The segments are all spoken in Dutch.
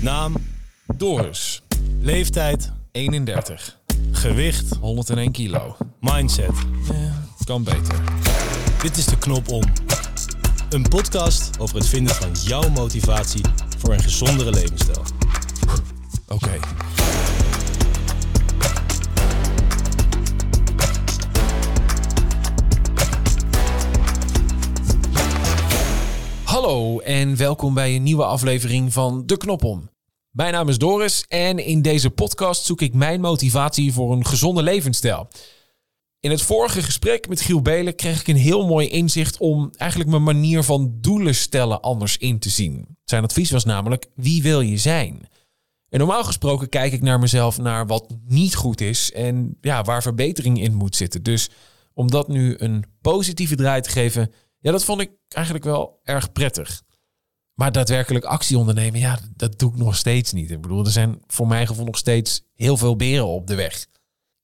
Naam, Doris, leeftijd, 31, gewicht, 101 kilo. mindset. Kan beter. Dit is de knop om. Een podcast over het vinden van jouw motivatie voor een gezondere levensstijl. Oké. Hallo en welkom bij een nieuwe aflevering van De Knop Om. Mijn naam is Doris en in deze podcast zoek ik mijn motivatie voor een gezonde levensstijl. In het vorige gesprek met Giel Belen kreeg ik een heel mooi inzicht om eigenlijk mijn manier van doelen stellen anders in te zien. Zijn advies was namelijk: wie wil je zijn? En normaal gesproken kijk ik naar mezelf naar wat niet goed is en ja, waar verbetering in moet zitten. Dus om dat nu een positieve draai te geven, ja, dat vond ik eigenlijk wel erg prettig. Maar daadwerkelijk actie ondernemen, ja, dat doe ik nog steeds niet. Ik bedoel, er zijn voor mijn gevoel nog steeds heel veel beren op de weg.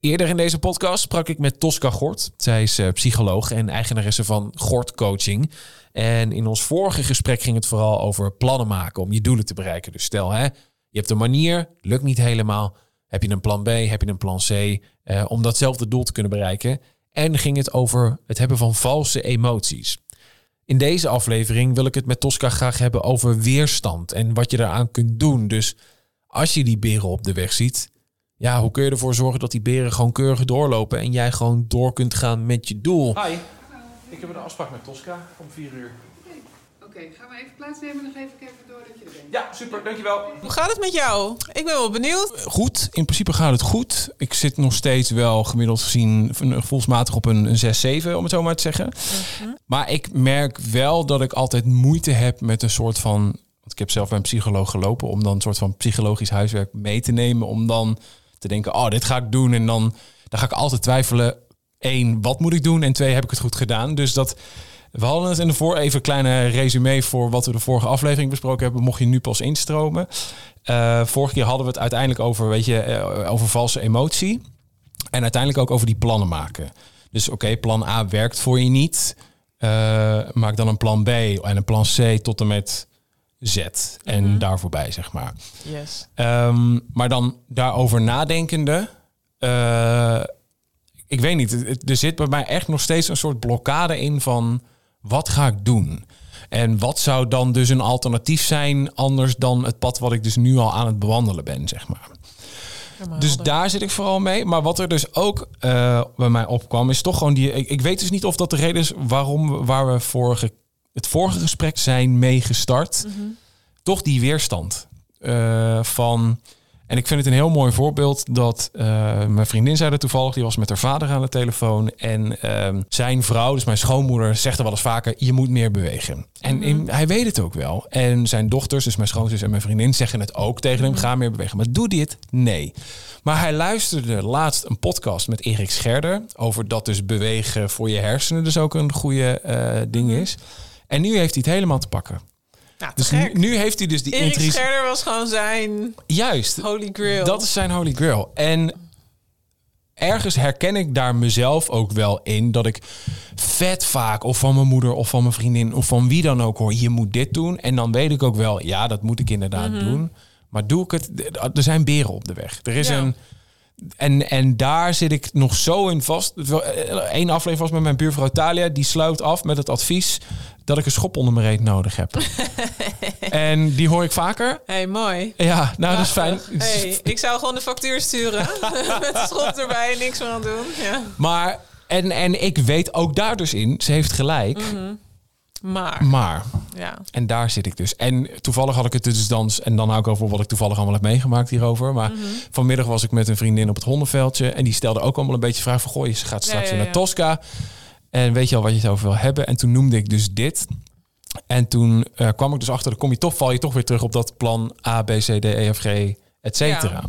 Eerder in deze podcast sprak ik met Tosca Gort. Zij is eh, psycholoog en eigenaresse van Gort Coaching. En in ons vorige gesprek ging het vooral over plannen maken om je doelen te bereiken. Dus stel, hè, je hebt een manier, lukt niet helemaal. Heb je een plan B, heb je een plan C, eh, om datzelfde doel te kunnen bereiken. En ging het over het hebben van valse emoties. In deze aflevering wil ik het met Tosca graag hebben over weerstand en wat je daaraan kunt doen. Dus als je die beren op de weg ziet, ja, hoe kun je ervoor zorgen dat die beren gewoon keurig doorlopen en jij gewoon door kunt gaan met je doel? Hi, ik heb een afspraak met Tosca om 4 uur. Oké, gaan we even plaatsnemen en dan geef ik even door dat je er bent. Ja, super, dankjewel. Hoe gaat het met jou? Ik ben wel benieuwd. Goed, in principe gaat het goed. Ik zit nog steeds wel gemiddeld gezien gevoelsmatig op een, een 6-7, om het zo maar te zeggen. Maar ik merk wel dat ik altijd moeite heb met een soort van. Want ik heb zelf bij een psycholoog gelopen om dan een soort van psychologisch huiswerk mee te nemen. Om dan te denken, oh, dit ga ik doen. En dan, dan ga ik altijd twijfelen. Eén, wat moet ik doen? En twee, heb ik het goed gedaan? Dus dat. We hadden het in de voor even een kleine resume voor wat we de vorige aflevering besproken hebben. Mocht je nu pas instromen. Eh, vorige keer hadden we het uiteindelijk over, weet je, eh, over valse emotie. En uiteindelijk ook over die plannen maken. Dus oké, plan A werkt voor je niet. Eh, maak dan een plan B en een plan C tot en met Z. En daar voorbij, zeg maar. Yes. Ehm, maar dan daarover nadenkende. ik weet niet, er zit bij mij echt nog steeds een soort blokkade in van wat ga ik doen? En wat zou dan dus een alternatief zijn anders dan het pad wat ik dus nu al aan het bewandelen ben, zeg maar. Dus daar zit ik vooral mee. Maar wat er dus ook eh, bij mij opkwam, is toch gewoon die. Ik, ik weet dus niet of dat de reden is waarom we- waar we vorige, het vorige gesprek zijn mee gestart. Toch die weerstand eh, van. En ik vind het een heel mooi voorbeeld dat eh, mijn vriendin zei dat toevallig, die was met haar vader aan de telefoon. En ehm, zijn vrouw, dus mijn schoonmoeder, zegt er wel eens vaker: je moet meer bewegen. En in- hij weet het ook wel. En zijn dochters, dus mijn schoonzus en mijn vriendin, zeggen het ook tegen hem: ga meer bewegen. Maar doe dit? Nee. Maar hij luisterde laatst een podcast met Erik Scherder over dat dus bewegen voor je hersenen dus ook een goede eh, ding is. En nu heeft hij het helemaal te pakken. Nou, Dus nu, heeft hij dus die Erik. Scherder was gewoon zijn Juist, holy grail. dat is zijn holy grail. En ergens herken ik daar mezelf ook wel in dat ik vet vaak of van mijn moeder of van mijn vriendin of van wie dan ook hoor, je moet dit doen. En dan weet ik ook wel, ja, dat moet ik inderdaad Mhm. doen. Maar doe ik het? Er zijn beren op de weg. Er is Ja. een en, en daar zit ik nog zo in vast. Eén aflevering was met mijn buurvrouw Talia. Die sluit af met het advies dat ik een schop onder mijn reet nodig heb. en die hoor ik vaker. hey, mooi. Ja, nou dat is fijn. Hey, ik zou gewoon de factuur sturen. Met de schop erbij, niks meer aan doen. Ja. Maar, en, en ik weet ook daar dus in, ze heeft gelijk. Maar, Maar, ja. en daar zit ik dus. En toevallig had ik het dus dan, en dan hou ik over wat ik toevallig allemaal heb meegemaakt hierover. Maar vanmiddag was ik met een vriendin op het hondenveldje. En die stelde ook allemaal een beetje vraag van, goh, je gaat straks ja, weer naar. Tosca. En weet je al wat je het over wil hebben? En toen noemde ik dus dit. En toen eh, kwam ik dus achter, dan kom je toch, val je toch weer terug op dat plan A, B, C, D, E, F, G, et cetera.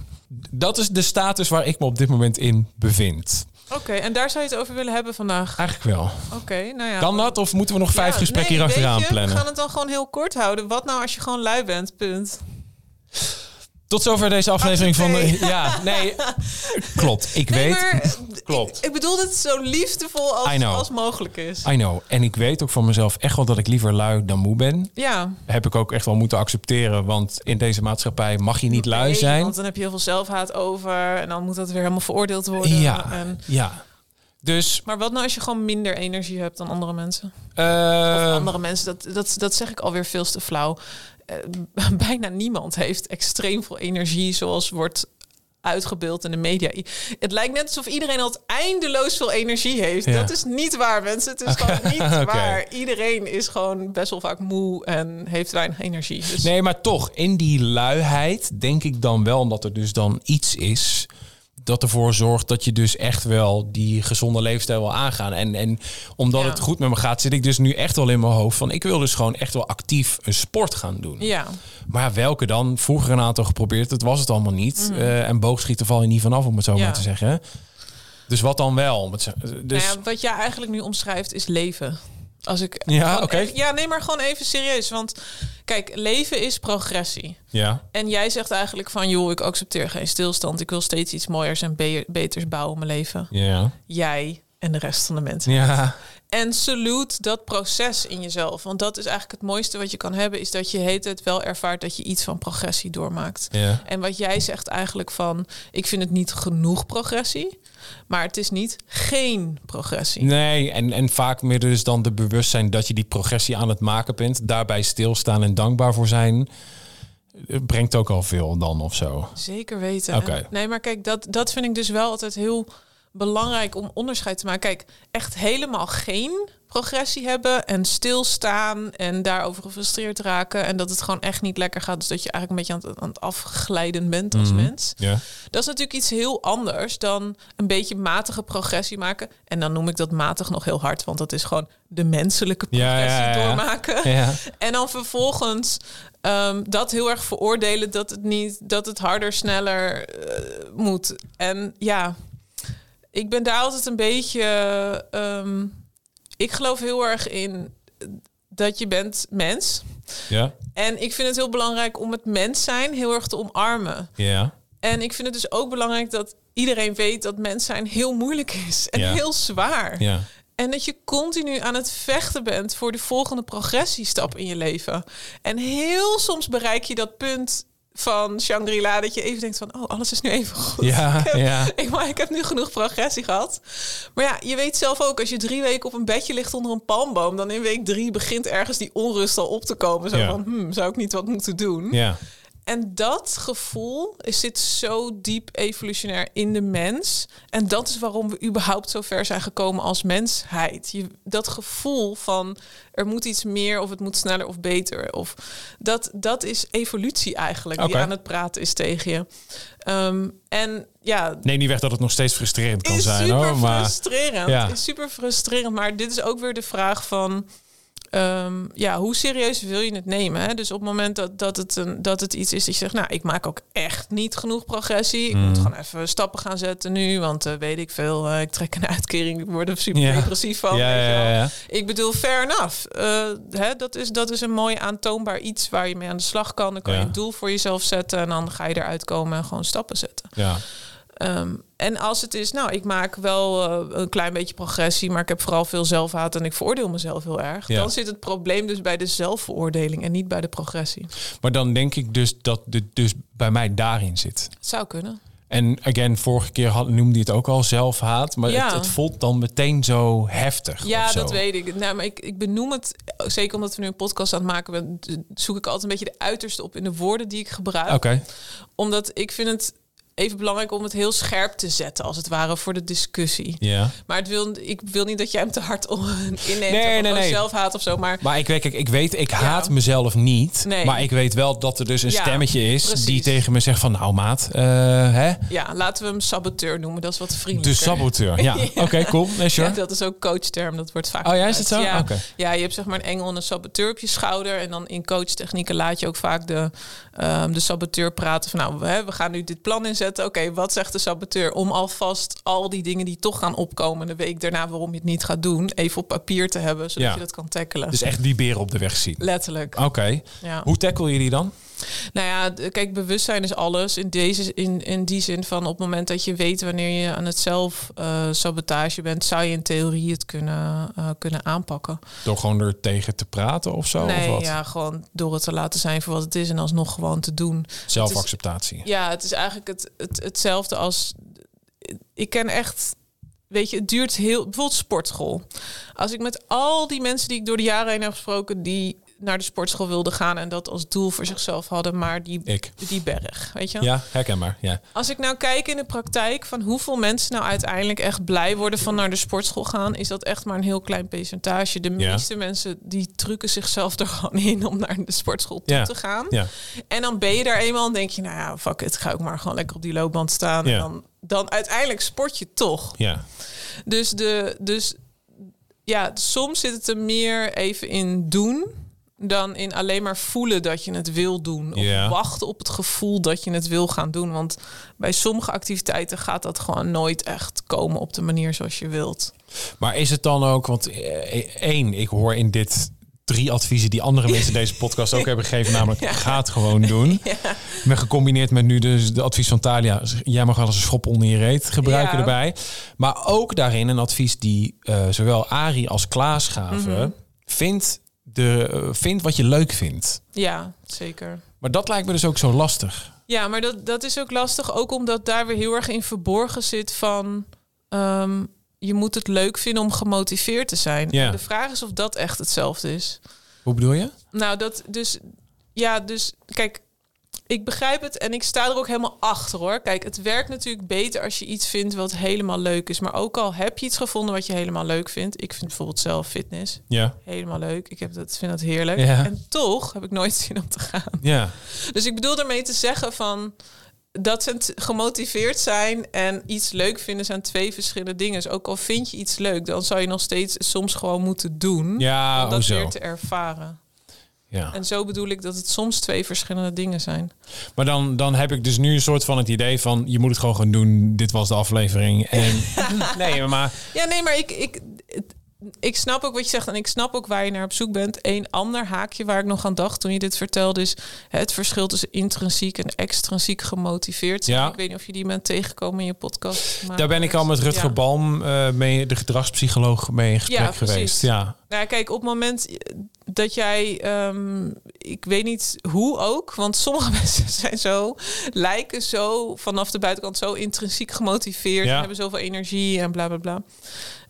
Dat is de status waar ik me op dit moment in bevind. Oké, en daar zou je het over willen hebben vandaag. Eigenlijk wel. Oké, nou ja. Kan dat? Of moeten we nog vijf Ja, gesprekken nee, hier achteraan je, plannen? We gaan het dan gewoon heel kort houden. Wat nou als je gewoon lui bent? Punt. Tot zover deze aflevering van... de- ja, nee. Klopt. Ik Nee, weet... maar, Klopt. Ik, ik bedoel dit zo liefdevol als, als mogelijk is. I know. En ik weet ook van mezelf echt wel dat ik liever lui dan moe ben. Ja. Heb ik ook echt wel moeten accepteren. Want in deze maatschappij mag je niet lui Nee, zijn. Want dan heb je heel veel zelfhaat over. En dan moet dat weer helemaal veroordeeld worden. Ja, En, ja. Dus... maar wat nou als je gewoon minder energie hebt dan andere mensen? eh, Of andere mensen, dat, dat, dat zeg ik alweer veel te flauw. Eh, bijna niemand heeft extreem veel energie zoals wordt uitgebeeld in de media. Het lijkt net alsof iedereen altijd eindeloos veel energie heeft. Ja. Dat is niet waar, mensen. Het is gewoon niet waar. Iedereen is gewoon best wel vaak moe en heeft weinig energie. Dus Nee, maar toch, in die luiheid denk ik dan wel, omdat er dus dan iets is dat ervoor zorgt dat je dus echt wel die gezonde leefstijl wil aangaan. En, en omdat Ja. het goed met me gaat, zit ik dus nu echt wel in mijn hoofd van ik wil dus gewoon echt wel actief een sport gaan doen. ja. Maar welke dan? Vroeger een aantal geprobeerd, het was het allemaal niet. Eh, en boogschieten val je niet vanaf, om het zo. Ja. maar te zeggen. Dus wat dan wel? Dus, Nou ja, wat jij eigenlijk nu omschrijft is leven. Als ik Ja, oké. ja, nee, maar gewoon even serieus. Want kijk, leven is progressie. ja. En jij zegt eigenlijk van, joh, ik accepteer geen stilstand. Ik wil steeds iets mooiers en be- beters bouwen in mijn leven. Ja. Jij en de rest van de mensen. Ja. En salute dat proces in jezelf. Want dat is eigenlijk het mooiste wat je kan hebben... is dat je heet het wel ervaart dat je iets van progressie doormaakt. Ja. En wat jij zegt eigenlijk van... ik vind het niet genoeg progressie... maar het is niet geen progressie. Nee, en, en vaak meer dus dan de bewustzijn dat je die progressie aan het maken bent. Daarbij stilstaan en dankbaar voor zijn. eh, Brengt ook al veel dan of zo. Zeker weten. Nee, maar kijk, dat, dat vind ik dus wel altijd heel belangrijk om onderscheid te maken. Kijk, echt helemaal geen progressie hebben en stilstaan en daarover gefrustreerd raken en dat het gewoon echt niet lekker gaat. Dus dat je eigenlijk een beetje aan het, aan het afglijden bent als Mhm. mens. Ja. Dat is natuurlijk iets heel anders dan een beetje matige progressie maken. En dan noem ik dat matig nog heel hard, want dat is gewoon de menselijke progressie ja, ja. doormaken. Ja. En dan vervolgens ehm, dat heel erg veroordelen dat het niet dat het harder, sneller eh, moet. En ja, ik ben daar altijd een beetje. ehm, ik geloof heel erg in dat je bent mens. Ja. En ik vind het heel belangrijk om het mens zijn heel erg te omarmen. Ja. En ik vind het dus ook belangrijk dat iedereen weet dat mens zijn heel moeilijk is en Ja. heel zwaar. Ja. En dat je continu aan het vechten bent voor de volgende progressiestap in je leven. En heel soms bereik je dat punt van Shangri-La dat je even denkt van, oh, alles is nu even goed. Ja, ik, heb, ja. ik, maar ik heb nu genoeg progressie gehad. Maar ja, je weet zelf ook, als je drie weken op een bedje ligt onder een palmboom, dan in week drie begint ergens die onrust al op te komen. Zo Ja. van, hmm, zou ik niet wat moeten doen? Ja. En dat gevoel is- zit zo diep evolutionair in de mens. En dat is waarom we überhaupt zo ver zijn gekomen als mensheid. Je, dat gevoel van er moet iets meer of het moet sneller of beter. Of dat, dat is evolutie eigenlijk die aan het praten is tegen je. Ehm, en ja, Neem niet weg dat het nog steeds frustrerend kan is zijn super hoor. Maar frustrerend. Ja. Is super frustrerend. Maar dit is ook weer de vraag van. Ehm, ja, hoe serieus wil je het nemen? Hè? Dus op het moment dat, dat, het een, dat het iets is dat je zegt, nou, ik maak ook echt niet genoeg progressie. Ik Mm. moet gewoon even stappen gaan zetten nu, want eh, weet ik veel, eh, ik trek een uitkering, ik word er super Ja. depressief van. ja, ja. Ik bedoel, fair enough. Eh, hè, dat, is, dat is een mooi aantoonbaar iets waar je mee aan de slag kan. Dan kan je een doel voor jezelf zetten en dan ga je eruit komen en gewoon stappen zetten. ja. Ehm, en als het is, nou, ik maak wel eh, een klein beetje progressie, maar ik heb vooral veel zelfhaat en ik veroordeel mezelf heel erg. Ja. Dan zit het probleem dus bij de zelfveroordeling en niet bij de progressie. Maar dan denk ik dus dat het dus bij mij daarin zit. Het zou kunnen. En again, vorige keer had, noemde hij het ook al zelfhaat. Maar Ja. het, het voelt dan meteen zo heftig. Ja, zo. dat weet ik. Nou, maar ik, ik benoem het, zeker omdat we nu een podcast aan het maken zoek ik altijd een beetje de uiterste op in de woorden die ik gebruik. Oké. Omdat ik vind het even belangrijk om het heel scherp te zetten, als het ware, voor de discussie. Ja. Maar het wil, ik wil niet dat jij hem te hard inneemt Nee, of nee, nee. zelfhaat of zo. Maar Maar ik weet, kijk, ik weet, ik haat Ja. mezelf niet. Nee. Maar ik weet wel dat er dus een Ja, stemmetje is precies. die tegen me zegt van, nou maat, eh, hè? ja, laten we hem saboteur noemen. Dat is wat De vriendelijker. saboteur. Ja, Ja. oké, cool. Nee, sure. Ja, dat is ook coachterm. Dat wordt vaak. Oh ja, is het zo? Ja. ja, je hebt zeg maar een engel en een saboteur op je schouder. En dan in coachtechnieken laat je ook vaak de, ehm, de saboteur praten van... nou, we, we gaan nu dit plan inzetten. Oké, wat zegt de saboteur? Om alvast al die dingen die toch gaan opkomen... de week daarna waarom je het niet gaat doen... even op papier te hebben, zodat Ja. je dat kan tackelen. Dus echt die beren op de weg zien. Letterlijk, Oké. ja. Hoe tackle je die dan? Nou ja, kijk, bewustzijn is alles. In, deze, in, in die zin van op het moment dat je weet wanneer je aan het zelf sabotage bent, zou je in theorie het kunnen, eh, kunnen aanpakken. Door gewoon er tegen te praten of zo? of nee, wat? ja, gewoon door het te laten zijn voor wat het is en alsnog gewoon te doen. Zelfacceptatie. Ja, het is eigenlijk het, het, hetzelfde als. Ik ken echt. Weet je, het duurt heel. Bijvoorbeeld sportschool. Als ik met al die mensen die ik door de jaren heen heb gesproken. die naar de sportschool wilden gaan. en dat als doel voor zichzelf hadden. maar die, Ik. die berg. Weet je? Ja, herkenbaar. Ja. Als ik nou kijk in de praktijk. van hoeveel mensen nou uiteindelijk echt blij worden van naar de sportschool gaan. is dat echt maar een heel klein percentage. De Ja. meeste mensen die trucken zichzelf er gewoon in om naar de sportschool toe Ja. te gaan. Ja. En dan ben je daar eenmaal en denk je, nou ja, fuck it, ga ik maar gewoon lekker op die loopband staan. Ja. En dan, dan uiteindelijk sport je toch. ja. Dus, de, dus ja, soms zit het er meer even in doen dan in alleen maar voelen dat je het wil doen. Of Ja. wachten op het gevoel dat je het wil gaan doen. Want bij sommige activiteiten gaat dat gewoon nooit echt komen op de manier zoals je wilt. Maar is het dan ook, want eh, één, ik hoor in dit drie adviezen die andere mensen deze podcast ook hebben gegeven, namelijk ga het gewoon doen. Met gecombineerd met nu dus de advies van Talia, jij mag wel eens een schop onder je reet gebruiken Ja. erbij. Maar ook daarin een advies die eh, zowel Ari als Klaas gaven, vind, de, eh, vind wat je leuk vindt. Ja, zeker. Maar dat lijkt me dus ook zo lastig. Ja, maar dat, dat is ook lastig. Ook omdat daar weer heel erg in verborgen zit van... ehm, je moet het leuk vinden om gemotiveerd te zijn. Ja. De vraag is of dat echt hetzelfde is. Hoe bedoel je? Nou, dat dus... Ja, dus kijk, ik begrijp het en ik sta er ook helemaal achter hoor. Kijk, het werkt natuurlijk beter als je iets vindt wat helemaal leuk is. Maar ook al heb je iets gevonden wat je helemaal leuk vindt. Ik vind bijvoorbeeld zelf fitness Ja. helemaal leuk. Ik heb dat, vind dat heerlijk. Ja. En toch heb ik nooit zin om te gaan. Ja. Dus ik bedoel daarmee te zeggen van dat ze gemotiveerd zijn en iets leuk vinden zijn twee verschillende dingen. Dus ook al vind je iets leuk, dan zou je nog steeds soms gewoon moeten doen. Ja, om dat weer te ervaren. Ja. En zo bedoel ik dat het soms twee verschillende dingen zijn. Maar dan, dan heb ik dus nu een soort van het idee van... je moet het gewoon gaan doen. Dit was de aflevering. En nee, maar... Ja, nee, maar ik, ik, ik snap ook wat je zegt en ik snap ook waar je naar op zoek bent. Een ander haakje waar ik nog aan dacht toen je dit vertelde is het verschil tussen intrinsiek en extrinsiek gemotiveerd. Ja. Ik weet niet of je die bent tegengekomen in je podcast. maar- Daar ben ik al met Rutger Ja. Balm, eh, mee, de gedragspsycholoog, mee in gesprek Ja, geweest. Ja, Nou, kijk, op het moment dat jij, ehm, ik weet niet hoe ook, want sommige mensen zijn zo, lijken zo vanaf de buitenkant zo intrinsiek gemotiveerd, Ja. en hebben zoveel energie en bla bla bla.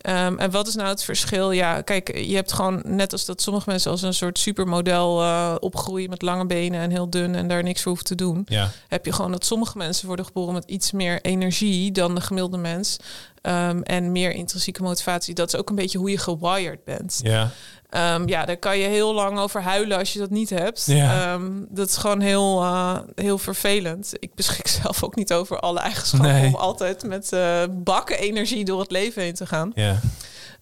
Ehm, en wat is nou het verschil? Ja, kijk, je hebt gewoon net als dat sommige mensen als een soort supermodel eh, opgroeien met lange benen en heel dun en daar niks voor hoeven te doen. ja. Heb je gewoon dat sommige mensen worden geboren met iets meer energie dan de gemiddelde mens. Ehm, en meer intrinsieke motivatie. Dat is ook een beetje hoe je gewired bent. ja. Ehm, ja, daar kan je heel lang over huilen als je dat niet hebt. Ja. Ehm, dat is gewoon heel, eh, heel vervelend. Ik beschik zelf ook niet over alle eigenschappen Nee. om altijd met eh, bakken energie door het leven heen te gaan. ja.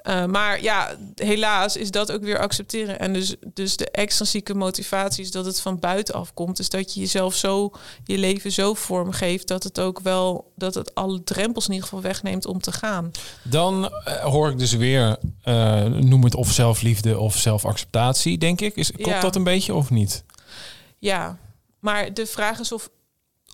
Uh, maar ja, helaas is dat ook weer accepteren. En dus, dus de extrinsieke motivatie is dat het van buitenaf komt. Dus dat je jezelf zo, je leven zo vormgeeft dat het ook wel, dat het alle drempels in ieder geval wegneemt om te gaan. Dan eh, hoor ik dus weer, eh, noem het of zelfliefde of zelfacceptatie, denk ik. Is, klopt Ja. dat een beetje of niet? Ja, maar de vraag is of,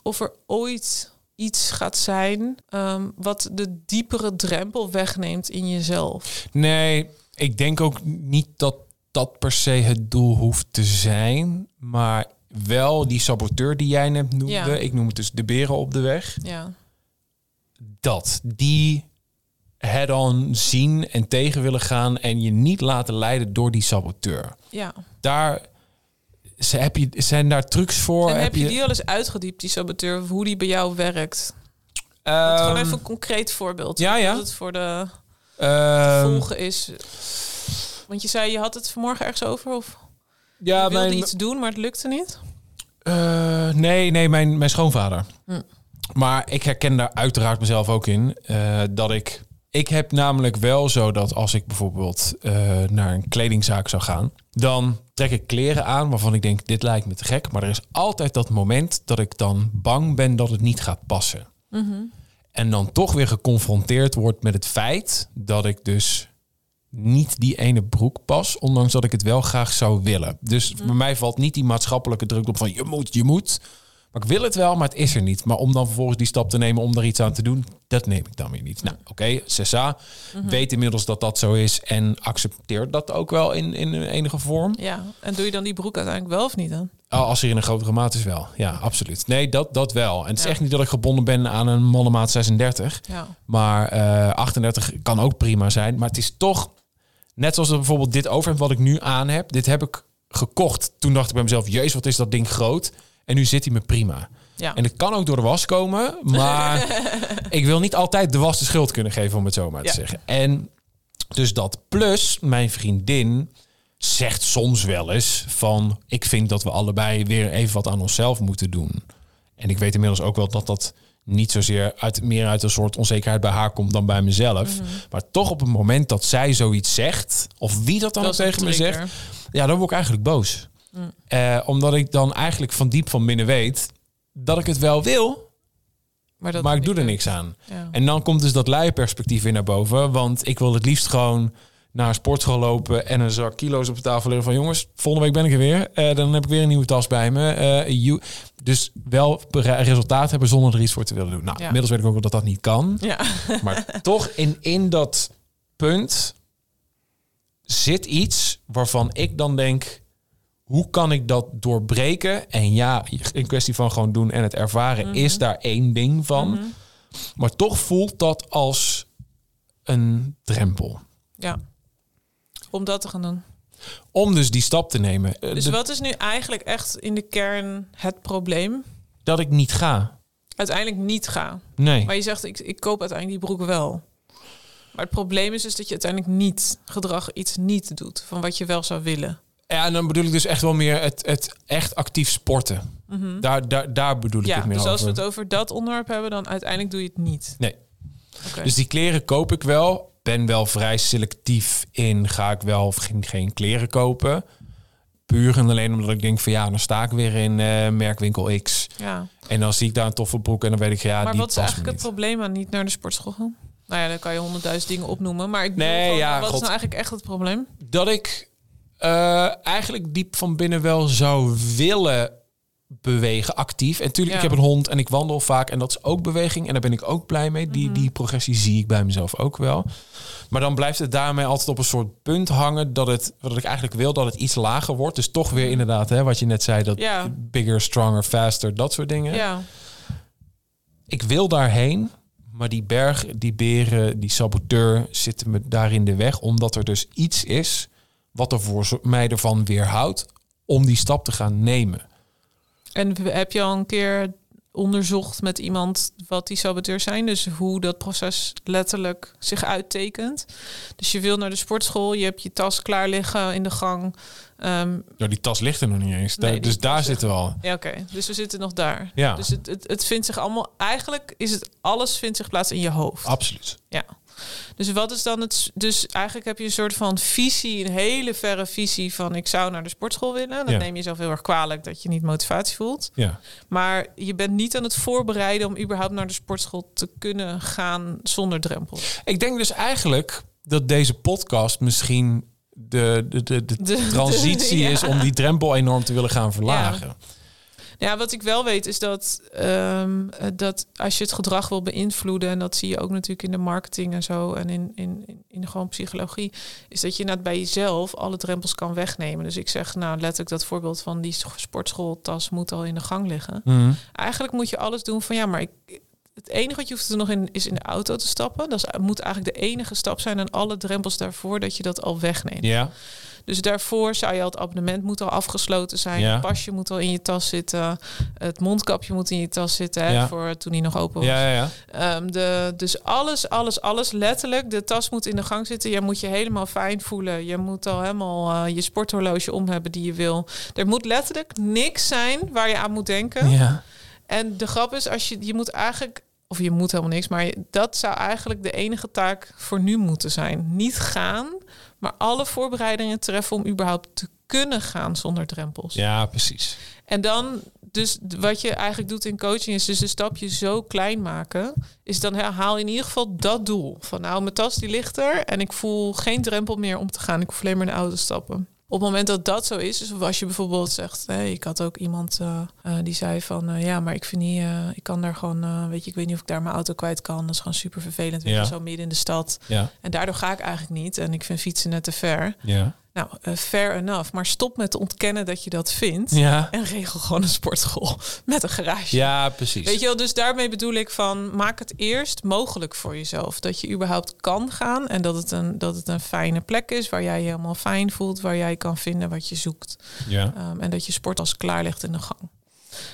of er ooit iets gaat zijn ehm, wat de diepere drempel wegneemt in jezelf. Nee, ik denk ook niet dat dat per se het doel hoeft te zijn. Maar wel die saboteur die jij net noemde. Ja. Ik noem het dus de beren op de weg. Ja, dat die head-on zien en tegen willen gaan en je niet laten leiden door die saboteur. ja. Daar ze- heb je, zijn daar trucs voor. En heb je die al eens uitgediept, die saboteur, hoe die bij jou werkt? Ehm, Gewoon even een concreet voorbeeld. ja, ja. Het voor de ehm, volgen is. Want je zei, je had het vanmorgen ergens over? Of ja, je wilde mijn, iets doen, maar het lukte niet? eh, nee, nee, mijn, mijn schoonvader. Hm. Maar ik herken daar uiteraard mezelf ook in eh, dat ik. Ik heb namelijk wel zo dat als ik bijvoorbeeld eh, naar een kledingzaak zou gaan, dan trek ik kleren aan waarvan ik denk: dit lijkt me te gek. Maar er is altijd dat moment dat ik dan bang ben dat het niet gaat passen. En dan toch weer geconfronteerd wordt met het feit dat ik dus niet die ene broek pas, ondanks dat ik het wel graag zou willen. Dus bij mij valt niet die maatschappelijke druk op van je moet, je moet. Maar ik wil het wel, maar het is er niet. Maar om dan vervolgens die stap te nemen om er iets aan te doen, dat neem ik dan weer niet. Nou, oké, okay, CSA weet inmiddels dat dat zo is en accepteert dat ook wel in, in enige vorm. Ja, en doe je dan die broek uiteindelijk wel of niet dan? Oh, als er in een grotere maat is wel. Ja, absoluut. Nee, dat, dat wel. En het is echt niet dat ik gebonden ben aan een mannenmaat 36. Ja. Maar eh 38 kan ook prima zijn. Maar het is toch, net zoals bijvoorbeeld dit overhemd wat ik nu aan heb. Dit heb ik gekocht. Toen dacht ik bij mezelf, jezus, wat is dat ding groot. En nu zit hij me prima. Ja. En het kan ook door de was komen. Maar ik wil niet altijd de was de schuld kunnen geven, om het zo maar te Ja. zeggen. En dus dat. Plus, mijn vriendin zegt soms wel eens van... ik vind dat we allebei weer even wat aan onszelf moeten doen. En ik weet inmiddels ook wel dat dat niet zozeer uit, meer uit een soort onzekerheid bij haar komt dan bij mezelf. Maar toch op het moment dat zij zoiets zegt, of wie dat dan Dat ook tegen me zegt, ja, dan word ik eigenlijk boos. Eh, omdat ik dan eigenlijk van diep van binnen weet dat ik het wel wil, Maar, dat maar ik doe er niks aan. Ja. En dan komt dus dat luie-perspectief weer naar boven. Want ik wil het liefst gewoon naar een sportschool lopen en een zak kilo's op de tafel leggen van jongens, volgende week ben ik er weer. Eh, dan heb ik weer een nieuwe tas bij me. Eh, dus wel re- resultaat hebben zonder er iets voor te willen doen. Nou, Ja. inmiddels weet ik ook wel dat dat niet kan. Ja. Maar toch in, in dat punt zit iets waarvan ik dan denk... hoe kan ik dat doorbreken? En ja, in kwestie van gewoon doen en het ervaren... is daar één ding van. Maar toch voelt dat als een drempel. ja. Om dat te gaan doen. Om dus die stap te nemen. Eh, Dus de- wat is nu eigenlijk echt in de kern het probleem? Dat ik niet ga. Uiteindelijk niet ga. Nee. Maar je zegt, ik, ik koop uiteindelijk die broek wel. Maar het probleem is dus dat je uiteindelijk niet gedrag iets niet doet van wat je wel zou willen. Ja, en dan bedoel ik dus echt wel meer het, het echt actief sporten. Daar, daar, daar bedoel ik Mhm. Ja, het meer dus als we het over dat onderwerp hebben, dan uiteindelijk doe je het niet. Nee. Dus die kleren koop ik wel. Ben wel vrij selectief in. Ga ik wel of geen, geen kleren kopen. Puur en alleen omdat ik denk van ja, dan sta ik weer in eh, merkwinkel X. ja. En dan zie ik daar een toffe broek en dan weet ik ja, maar die wat is eigenlijk het probleem aan niet naar de sportschool gaan? Nou ja, dan kan je honderdduizend dingen opnoemen. Maar ik bedoel Nee, van, ja, wat God. is nou eigenlijk echt het probleem? Dat ik eh, eigenlijk diep van binnen wel zou willen bewegen, actief. En natuurlijk, Ja. ik heb een hond en ik wandel vaak. En dat is ook beweging. En daar ben ik ook blij mee. Mhm. Die, die progressie zie ik bij mezelf ook wel. Maar dan blijft het daarmee altijd op een soort punt hangen... dat, het, dat ik eigenlijk wil dat het iets lager wordt. Dus toch weer inderdaad, hè, wat je net zei... dat Mhm. Ja. bigger, stronger, faster, dat soort dingen. Ja, Ik wil daarheen, maar die berg, die beren, die saboteur zitten me daar in de weg. Omdat er dus iets is wat er voor zo- mij ervan weerhoudt om die stap te gaan nemen. en heb je al een keer onderzocht met iemand wat die saboteurs zijn? Dus hoe dat proces letterlijk zich uittekent? Dus je wil naar de sportschool, je hebt je tas klaar liggen in de gang. Ehm, Ja, die tas ligt er nog niet eens. Nee, Daar- die dus daar zitten we al. ja, oké. Dus we zitten nog daar. Ja, Dus het, het, het vindt zich allemaal... Eigenlijk is het... Alles vindt zich plaats in je hoofd. absoluut. Ja. Dus wat is dan het... Dus eigenlijk heb je een soort van visie, een hele verre visie van... ik zou naar de sportschool willen. Dan Ja. neem je jezelf heel erg kwalijk dat je niet motivatie voelt. Ja. Maar je bent niet aan het voorbereiden om überhaupt naar de sportschool te kunnen gaan zonder drempels. Ik denk dus eigenlijk dat deze podcast misschien de, de, de, de, De- transitie ja. is om die drempel enorm te willen gaan verlagen. Ja, wat ik wel weet is dat, ehm, eh, dat als je het gedrag wil beïnvloeden, en dat zie je ook natuurlijk in de marketing en zo, en in, in, in, in gewoon psychologie, is dat je inderdaad bij jezelf alle drempels kan wegnemen. Dus ik zeg nou letterlijk dat voorbeeld van die sportschooltas moet al in de gang liggen. Mhm. Eigenlijk moet je alles doen van ja, maar ik, het enige wat je hoeft te nog in is in de auto te stappen. Dat is, moet eigenlijk de enige stap zijn en alle drempels daarvoor dat je dat al wegneemt. Ja, Dus daarvoor zou je al het abonnement moet al afgesloten zijn. Ja. Het pasje moet al in je tas zitten. Het mondkapje moet in je tas zitten. Hè, Ja. Voor toen hij nog open was. ja. Ehm, de, dus alles, alles, alles letterlijk. De tas moet in de gang zitten. Je moet je helemaal fijn voelen. Je moet al helemaal eh, je sporthorloge om hebben die je wil. Er moet letterlijk niks zijn waar je aan moet denken. ja. En de grap is, als je, je moet eigenlijk, of je moet helemaal niks, maar dat zou eigenlijk de enige taak voor nu moeten zijn. Niet gaan, maar alle voorbereidingen treffen om überhaupt te kunnen gaan zonder drempels. Ja, precies. En dan, dus wat je eigenlijk doet in coaching is dus een stapje zo klein maken. Is dan haal je in ieder geval dat doel. Van nou, mijn tas die ligt er en ik voel geen drempel meer om te gaan. Ik hoef alleen maar in de auto stappen. Op het moment dat dat zo is, dus als je bijvoorbeeld zegt, hè, ik had ook iemand uh, uh, die zei van uh, ja, maar ik vind niet, ik kan daar gewoon, weet je, ik weet niet of ik daar mijn auto kwijt kan. Dat is gewoon super vervelend, weet je, zo midden in de stad. Ja. En daardoor ga ik eigenlijk niet. En ik vind fietsen net te ver. Ja. Nou, uh, fair enough. Maar stop met te ontkennen dat je dat vindt. Ja. En regel gewoon een sportschool met een garage. Ja, precies. Weet je wel, dus daarmee bedoel ik van maak het eerst mogelijk voor jezelf. Dat je überhaupt kan gaan en dat het een, dat het een fijne plek is waar jij je helemaal fijn voelt, waar jij kan vinden wat je zoekt. Ja. Um, en dat je sport als klaar ligt in de gang.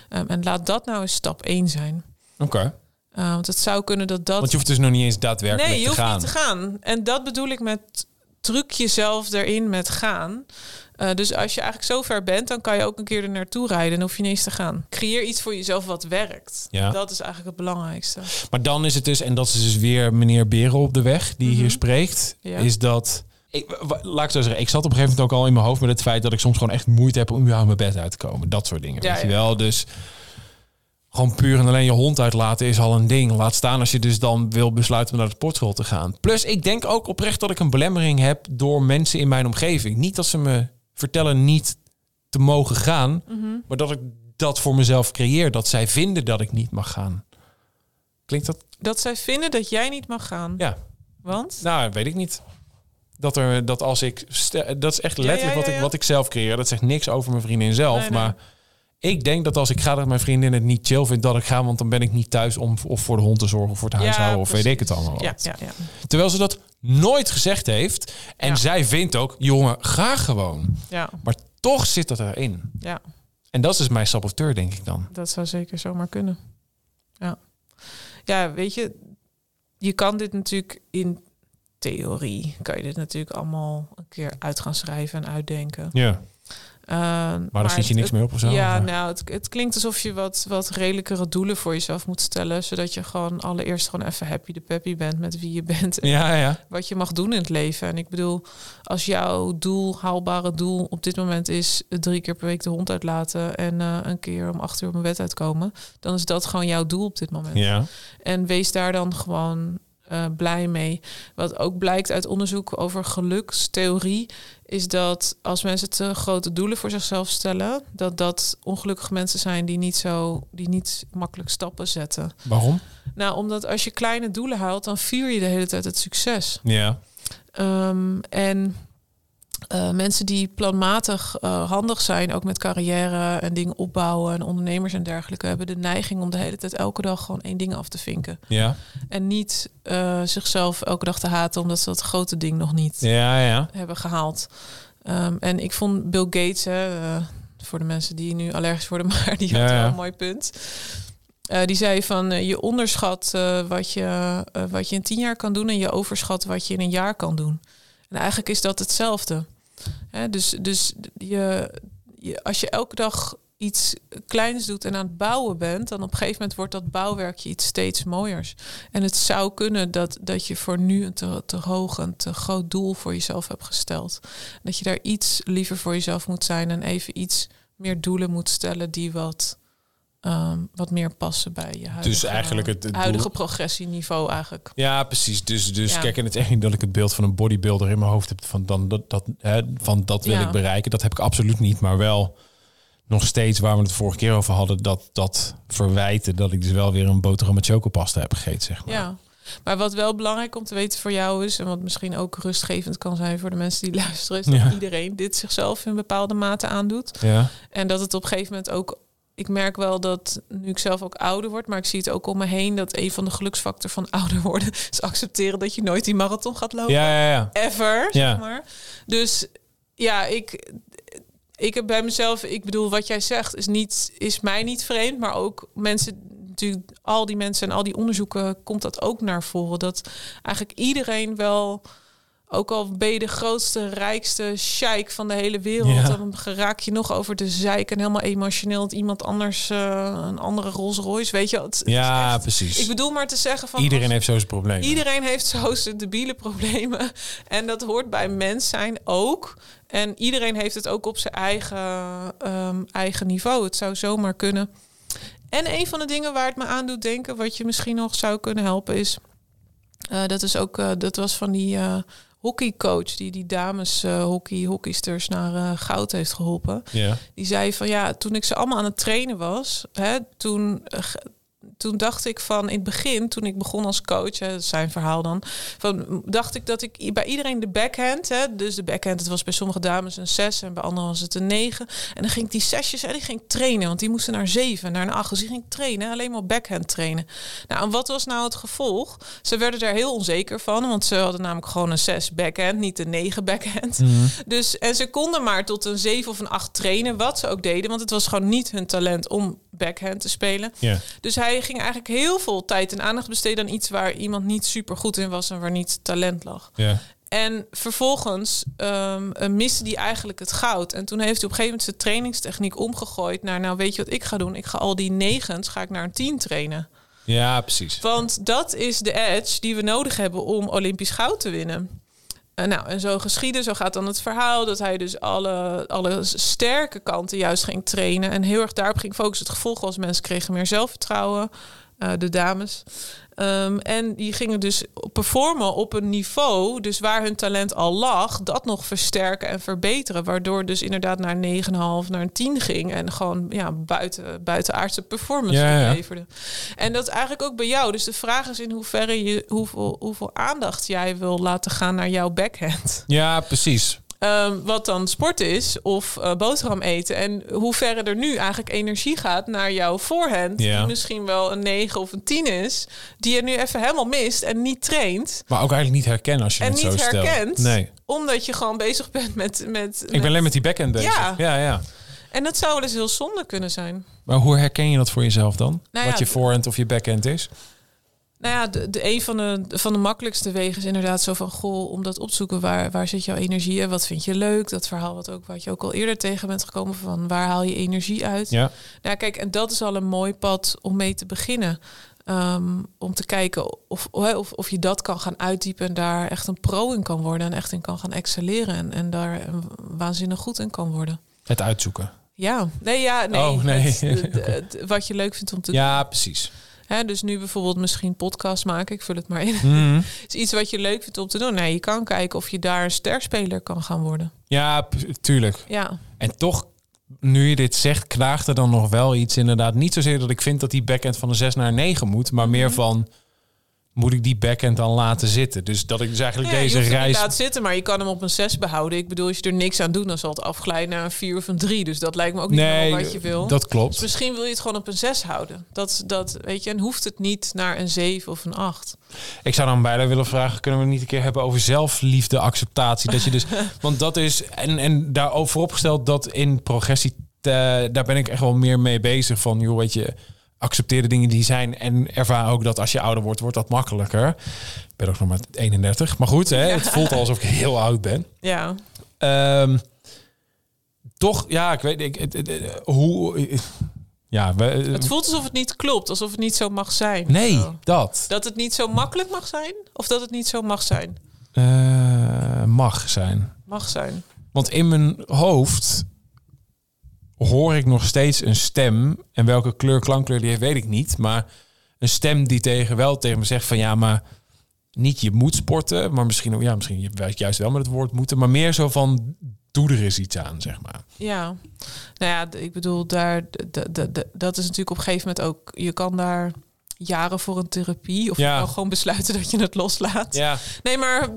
Um, en laat dat nou eens stap 1 zijn. Oké. Okay. Uh, want het zou kunnen dat dat. Want je hoeft dus nog niet eens daadwerkelijk nee, je te hoeft gaan. niet te gaan. En dat bedoel ik met druk jezelf erin met gaan. Uh, dus als je eigenlijk zo ver bent, dan kan je ook een keer er naartoe rijden en hoef je niet eens te gaan. Creëer iets voor jezelf wat werkt. Ja. Dat is eigenlijk het belangrijkste. Maar dan is het dus, en dat is dus weer meneer Beren op de weg die Mhm. hier spreekt, Ja. is dat. Ik, laat ik zo zeggen, ik zat op een gegeven moment ook al in mijn hoofd met het feit dat ik soms gewoon echt moeite heb om überhaupt mijn bed uit te komen. Dat soort dingen. Ja, weet je wel? Dus gewoon puur en alleen je hond uitlaten is al een ding. Laat staan als je dus dan wil besluiten om naar de sportschool te gaan. Plus, ik denk ook oprecht dat ik een belemmering heb door mensen in mijn omgeving. Niet dat ze me vertellen niet te mogen gaan, Mhm. maar dat ik dat voor mezelf creëer. Dat zij vinden dat ik niet mag gaan. Klinkt dat? Dat zij vinden dat jij niet mag gaan. Ja. Want? Nou, weet ik niet. Dat er dat als ik dat is echt letterlijk ja, ja, wat ik wat ik zelf creëer. Dat zegt niks over mijn vriendin zelf, Nee, nee. maar ik denk dat als ik ga dat mijn vriendin het niet chill vindt dat ik ga, want dan ben ik niet thuis om of voor de hond te zorgen of voor het Ja, huishouden of weet ik het allemaal. Ja, ja, ja. Terwijl ze dat nooit gezegd heeft en zij vindt ook, jongen, ga gewoon. ja, Maar toch zit dat erin. ja. En dat is dus mijn saboteur, denk ik dan. Dat zou zeker zomaar kunnen. Ja. Ja, weet je, je kan dit natuurlijk in theorie, kan je dit natuurlijk allemaal een keer uit gaan schrijven en uitdenken. Ja. Uh, Maar daar schiet je niks meer op of zo? Ja, Of, nou, het, het klinkt alsof je wat, wat redelijkere doelen voor jezelf moet stellen. Zodat je gewoon allereerst gewoon even happy de peppy bent met wie je bent. En ja, ja. wat je mag doen in het leven. En ik bedoel, als jouw doel, haalbare doel op dit moment is drie keer per week de hond uitlaten en eh, een keer om acht uur op mijn bed uitkomen, dan is dat gewoon jouw doel op dit moment. Ja. En wees daar dan gewoon eh, blij mee. Wat ook blijkt uit onderzoek over gelukstheorie, is dat als mensen te grote doelen voor zichzelf stellen, dat dat ongelukkige mensen zijn die niet zo, die niet makkelijk stappen zetten. Waarom? Nou, omdat als je kleine doelen haalt, dan vier je de hele tijd het succes. Ja. Ehm, en eh, mensen die planmatig eh, handig zijn, ook met carrière en dingen opbouwen en ondernemers en dergelijke, hebben de neiging om de hele tijd elke dag gewoon één ding af te vinken. Ja. En niet eh, zichzelf elke dag te haten omdat ze dat grote ding nog niet Ja, ja. hebben gehaald. Ehm, en ik vond Bill Gates, hè, voor de mensen die nu allergisch worden, maar die had Ja, wel een mooi punt. Die zei van je onderschat wat, je, wat je in tien jaar kan doen en je overschat wat je in een jaar kan doen. En eigenlijk is dat hetzelfde. Dus dus je, je, als je elke dag iets kleins doet en aan het bouwen bent, dan op een gegeven moment wordt dat bouwwerkje iets steeds mooiers. En het zou kunnen dat, dat je voor nu een te, te hoog en te groot doel voor jezelf hebt gesteld. Dat je daar iets liever voor jezelf moet zijn en even iets meer doelen moet stellen die wat, ehm, wat meer passen bij je huidige, Dus eigenlijk het- huidige progressieniveau eigenlijk. Ja, precies. Dus, dus Ja. kijk, en het is echt niet dat ik het beeld van een bodybuilder in mijn hoofd heb van dan dat, dat, hè, van dat wil Ja. ik bereiken. Dat heb ik absoluut niet, maar wel nog steeds waar we het vorige keer over hadden, dat dat verwijten dat ik dus wel weer een boterham met chocopasta heb gegeten, zeg maar. Ja. Maar wat wel belangrijk om te weten voor jou is, en wat misschien ook rustgevend kan zijn voor de mensen die luisteren, is dat Ja. iedereen dit zichzelf in bepaalde mate aandoet. Ja. En dat het op een gegeven moment ook. Ik merk wel dat nu ik zelf ook ouder word, maar ik zie het ook om me heen dat een van de geluksfactor van ouder worden is accepteren dat je nooit die marathon gaat lopen. Ja, ja, ja. Ever, Ja. zeg maar. Dus ja, ik, ik heb bij mezelf, ik bedoel, wat jij zegt is, niet, is mij niet vreemd, maar ook mensen, natuurlijk, al die mensen en al die onderzoeken komt dat ook naar voren. Dat eigenlijk iedereen wel Ook al ben je de grootste, rijkste sheik van de hele wereld, Ja. dan raak je nog over de zeik en helemaal emotioneel dat iemand anders eh, een andere Rolls Royce, weet je. Het, Ja, echt- precies. ik bedoel maar te zeggen van Iedereen als- heeft zo zijn problemen. Iedereen heeft zo zijn debiele problemen. En dat hoort bij mens zijn ook. En iedereen heeft het ook op zijn eigen, ehm, eigen niveau. Het zou zomaar kunnen. En een van de dingen waar het me aan doet denken, wat je misschien nog zou kunnen helpen, is. eh, dat is ook, eh, dat was van die hockeycoach die die dames eh, hockey, hockeysters naar eh, goud heeft geholpen. Ja. Die zei van ja, toen ik ze allemaal aan het trainen was, hè, toen, eh, toen dacht ik van in het begin, toen ik begon als coach, hè, zijn verhaal dan, van, dacht ik dat ik bij iedereen de backhand, hè, dus de backhand, het was bij sommige dames een 6 en bij anderen was het een 9. En dan ging ik die zesjes en die ging ik trainen, want die moesten naar 7, naar een 8. Dus die ging ik trainen, alleen maar backhand trainen. Nou, en wat was nou het gevolg? Ze werden daar heel onzeker van, want ze hadden namelijk gewoon een 6 backhand, niet een 9 backhand. Dus, en ze konden maar tot een 7 of een 8 trainen, wat ze ook deden, want het was gewoon niet hun talent om backhand te spelen. Dus hij ging eigenlijk heel veel tijd en aandacht besteden aan iets waar iemand niet super goed in was en waar niet talent lag. Ja. En vervolgens ehm, eh, miste hij eigenlijk het goud. En toen heeft hij op een gegeven moment zijn trainingstechniek omgegooid naar, nou weet je wat ik ga doen? Ik ga al die negens, ga ik naar een tien trainen. ja, precies. Want dat is de edge die we nodig hebben om Olympisch goud te winnen. En nou, en zo geschieden, zo gaat dan het verhaal dat hij dus alle, alle sterke kanten juist ging trainen en heel erg daarop ging focussen. Het gevolg was mensen kregen meer zelfvertrouwen, eh, de dames. Ehm, en die gingen dus performen op een niveau, dus waar hun talent al lag, dat nog versterken en verbeteren. Waardoor dus inderdaad naar 9,5, naar een 10 ging. En gewoon ja, buiten, buitenaardse performance Ja, ja. leverde. En dat is eigenlijk ook bij jou. Dus de vraag is in hoeverre je hoeveel, hoeveel aandacht jij wil laten gaan naar jouw backhand. Ja, precies. Ehm, wat dan sport is of eh, boterham eten. En hoeverre er nu eigenlijk energie gaat naar jouw voorhand. Ja. Die misschien wel een 9 of een 10 is. Die je nu even helemaal mist en niet traint. Maar ook eigenlijk niet herkennen als je En het niet zo stelt. herkent. Nee. Omdat je gewoon bezig bent met... met, Ik ben alleen met die backhand bezig. Ja. ja, ja. En dat zou wel eens heel zonde kunnen zijn. Maar hoe herken je dat voor jezelf dan? Nou Wat je voorhand of je backhand is? Nou ja, de, de, een van de, van de makkelijkste wegen is inderdaad zo van... goh, om dat op te zoeken, waar, waar zit jouw energie en wat vind je leuk? Dat verhaal wat, ook, wat je ook al eerder tegen bent gekomen van... waar haal je energie uit? Ja. Nou kijk, en dat is al een mooi pad om mee te beginnen. Ehm, om te kijken of, of, of je dat kan gaan uitdiepen... en daar echt een pro in kan worden en echt in kan gaan excelleren... en, en daar waanzinnig goed in kan worden. Het uitzoeken. Ja, nee, ja, nee. Oh, nee. Het- wat je leuk vindt om te doen. Ja, precies. Hè, dus nu bijvoorbeeld misschien podcast maken, ik vul het maar in. Mhm. is iets wat je leuk vindt om te doen. Nee, je kan kijken of je daar een sterspeler kan gaan worden. Ja, tuurlijk. Ja, En toch, nu je dit zegt, knaagt er dan nog wel iets inderdaad. Niet zozeer dat ik vind dat die backhand van een 6 naar een 9 moet, maar meer Mhm. van moet ik die backhand dan laten zitten? Dus dat ik dus eigenlijk ja je deze niet reis. laten zitten, maar je kan hem op een 6 behouden. Ik bedoel, als je er niks aan doet, dan zal het afglijden naar een 4 of een 3. Dus dat lijkt me ook niet Nee, wat je wil. dat Dus klopt. misschien wil je het gewoon op een 6 houden. Dat, dat weet je, en hoeft het niet naar een 7 of een 8. Ik zou dan bijna willen vragen: kunnen we het niet een keer hebben over zelfliefde, acceptatie? Dat je dus, want dat is en en daar vooropgesteld dat in progressie, eh, daar ben ik echt wel meer mee bezig. Van joh, weet je, accepteer de dingen die zijn en ervaar ook dat als je ouder wordt, wordt dat makkelijker. Ik ben ook nog maar 31, maar goed, hè, het voelt al alsof ik heel oud ben. Ja, Ehm, toch, ja, ik weet, ik, het- hoe, ja, we, het voelt alsof het niet klopt, alsof het niet zo mag zijn. nee, Zo. dat Dat het niet zo makkelijk mag zijn, of dat het niet zo mag zijn. eh, mag zijn. Mag zijn. Want in mijn hoofd hoor ik nog steeds een stem. En welke kleur, klankkleur die heeft, weet ik niet. Maar een stem die tegen, wel tegen me zegt van ja, maar niet je moet sporten. Maar misschien, ook- ja, misschien juist wel met het woord moeten. Maar meer zo van doe er eens iets aan, zeg maar. Ja, nou ja, ik bedoel, daar, dat is natuurlijk op een gegeven moment ook, je kan daar jaren voor een therapie of Ja. je kan gewoon besluiten dat je het loslaat. Ja, Nee, maar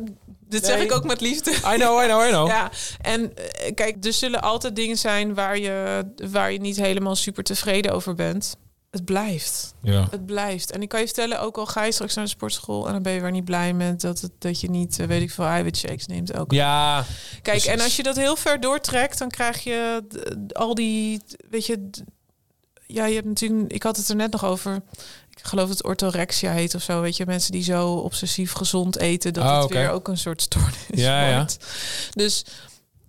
dit zeg ik ook met liefde. I know, I know, I know. Ja, en eh, kijk, er zullen altijd dingen zijn waar je, waar je niet helemaal super tevreden over bent. Het blijft. Ja. Het blijft. En ik kan je vertellen, ook al ga je straks naar de sportschool en dan ben je weer niet blij met dat, het, dat je niet, eh, weet ik veel, eiwitshakes neemt. Ook. Ja, Kijk, precies. en als je dat heel ver doortrekt, dan krijg je al die, weet je, ja, je hebt natuurlijk, ik had het er net nog over. Ik geloof dat het orthorexia heet of zo. Weet je, mensen die zo obsessief gezond eten, dat Ah, het weer ook een soort stoornis Ja, ja. wordt. Dus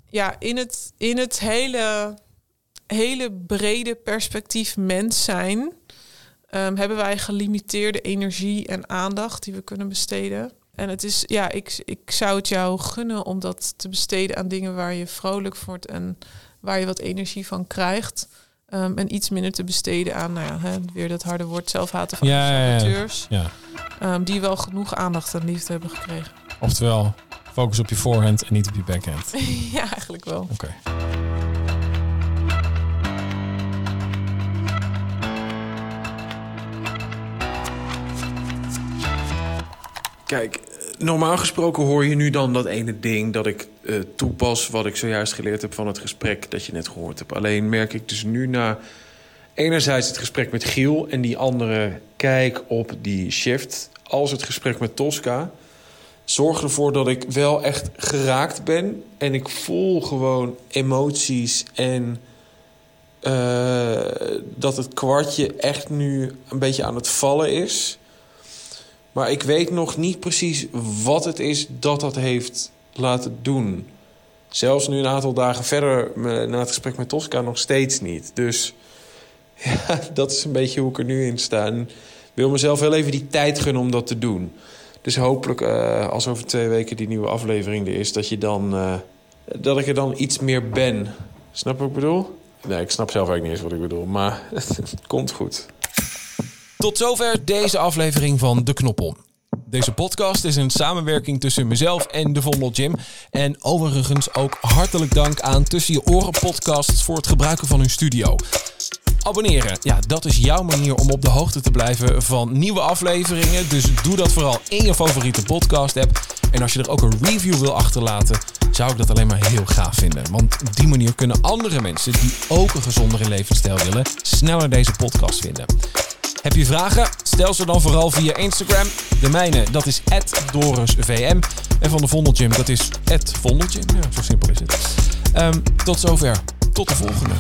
ja, in het, in het hele, hele brede perspectief mens zijn, ehm, hebben wij gelimiteerde energie en aandacht die we kunnen besteden. En het is, ja, ik, ik zou het jou gunnen om dat te besteden aan dingen waar je vrolijk wordt en waar je wat energie van krijgt. Ehm, en iets minder te besteden aan, nou ja, hè, weer dat harde woord zelfhaten van Ja, ja, ja. saboteurs. Ja. ehm, die wel genoeg aandacht en liefde hebben gekregen. Oftewel, focus op je voorhand en niet op je backhand. ja, eigenlijk wel. Oké. Kijk, normaal gesproken hoor je nu dan dat ene ding dat ik eh, toepas... wat ik zojuist geleerd heb van het gesprek dat je net gehoord hebt. Alleen merk ik dus nu na enerzijds het gesprek met Giel... en die andere kijk op die shift als het gesprek met Tosca... zorg ervoor dat ik wel echt geraakt ben. En ik voel gewoon emoties en... eh, dat het kwartje echt nu een beetje aan het vallen is... Maar ik weet nog niet precies wat het is dat dat heeft laten doen. Zelfs nu een aantal dagen verder na het gesprek met Tosca nog steeds niet. Dus ja, dat is een beetje hoe ik er nu in sta. En ik wil mezelf wel even die tijd gunnen om dat te doen. Dus hopelijk, eh, als over twee weken die nieuwe aflevering er is... dat, je dan, eh, dat ik er dan iets meer ben. Snap wat ik bedoel? Nee, ik snap zelf eigenlijk niet eens wat ik bedoel. Maar het komt goed. Tot zover deze aflevering van De Knoppel. Deze podcast is een samenwerking tussen mezelf en de Vondel Gym. En overigens ook hartelijk dank aan Tussen Je Oren podcasts voor het gebruiken van hun studio. Abonneren, ja, dat is jouw manier om op de hoogte te blijven van nieuwe afleveringen. Dus doe dat vooral in je favoriete podcast app. En als je er ook een review wil achterlaten, zou ik dat alleen maar heel gaaf vinden. Want op die manier kunnen andere mensen die ook een gezondere levensstijl willen, sneller deze podcast vinden. Heb je vragen? Stel ze dan vooral via Instagram. De mijne, dat is @dorisvm. En van de Vondelgym, dat is @vondelgym. Ja, zo simpel is het. Ehm, tot zover. Tot de volgende.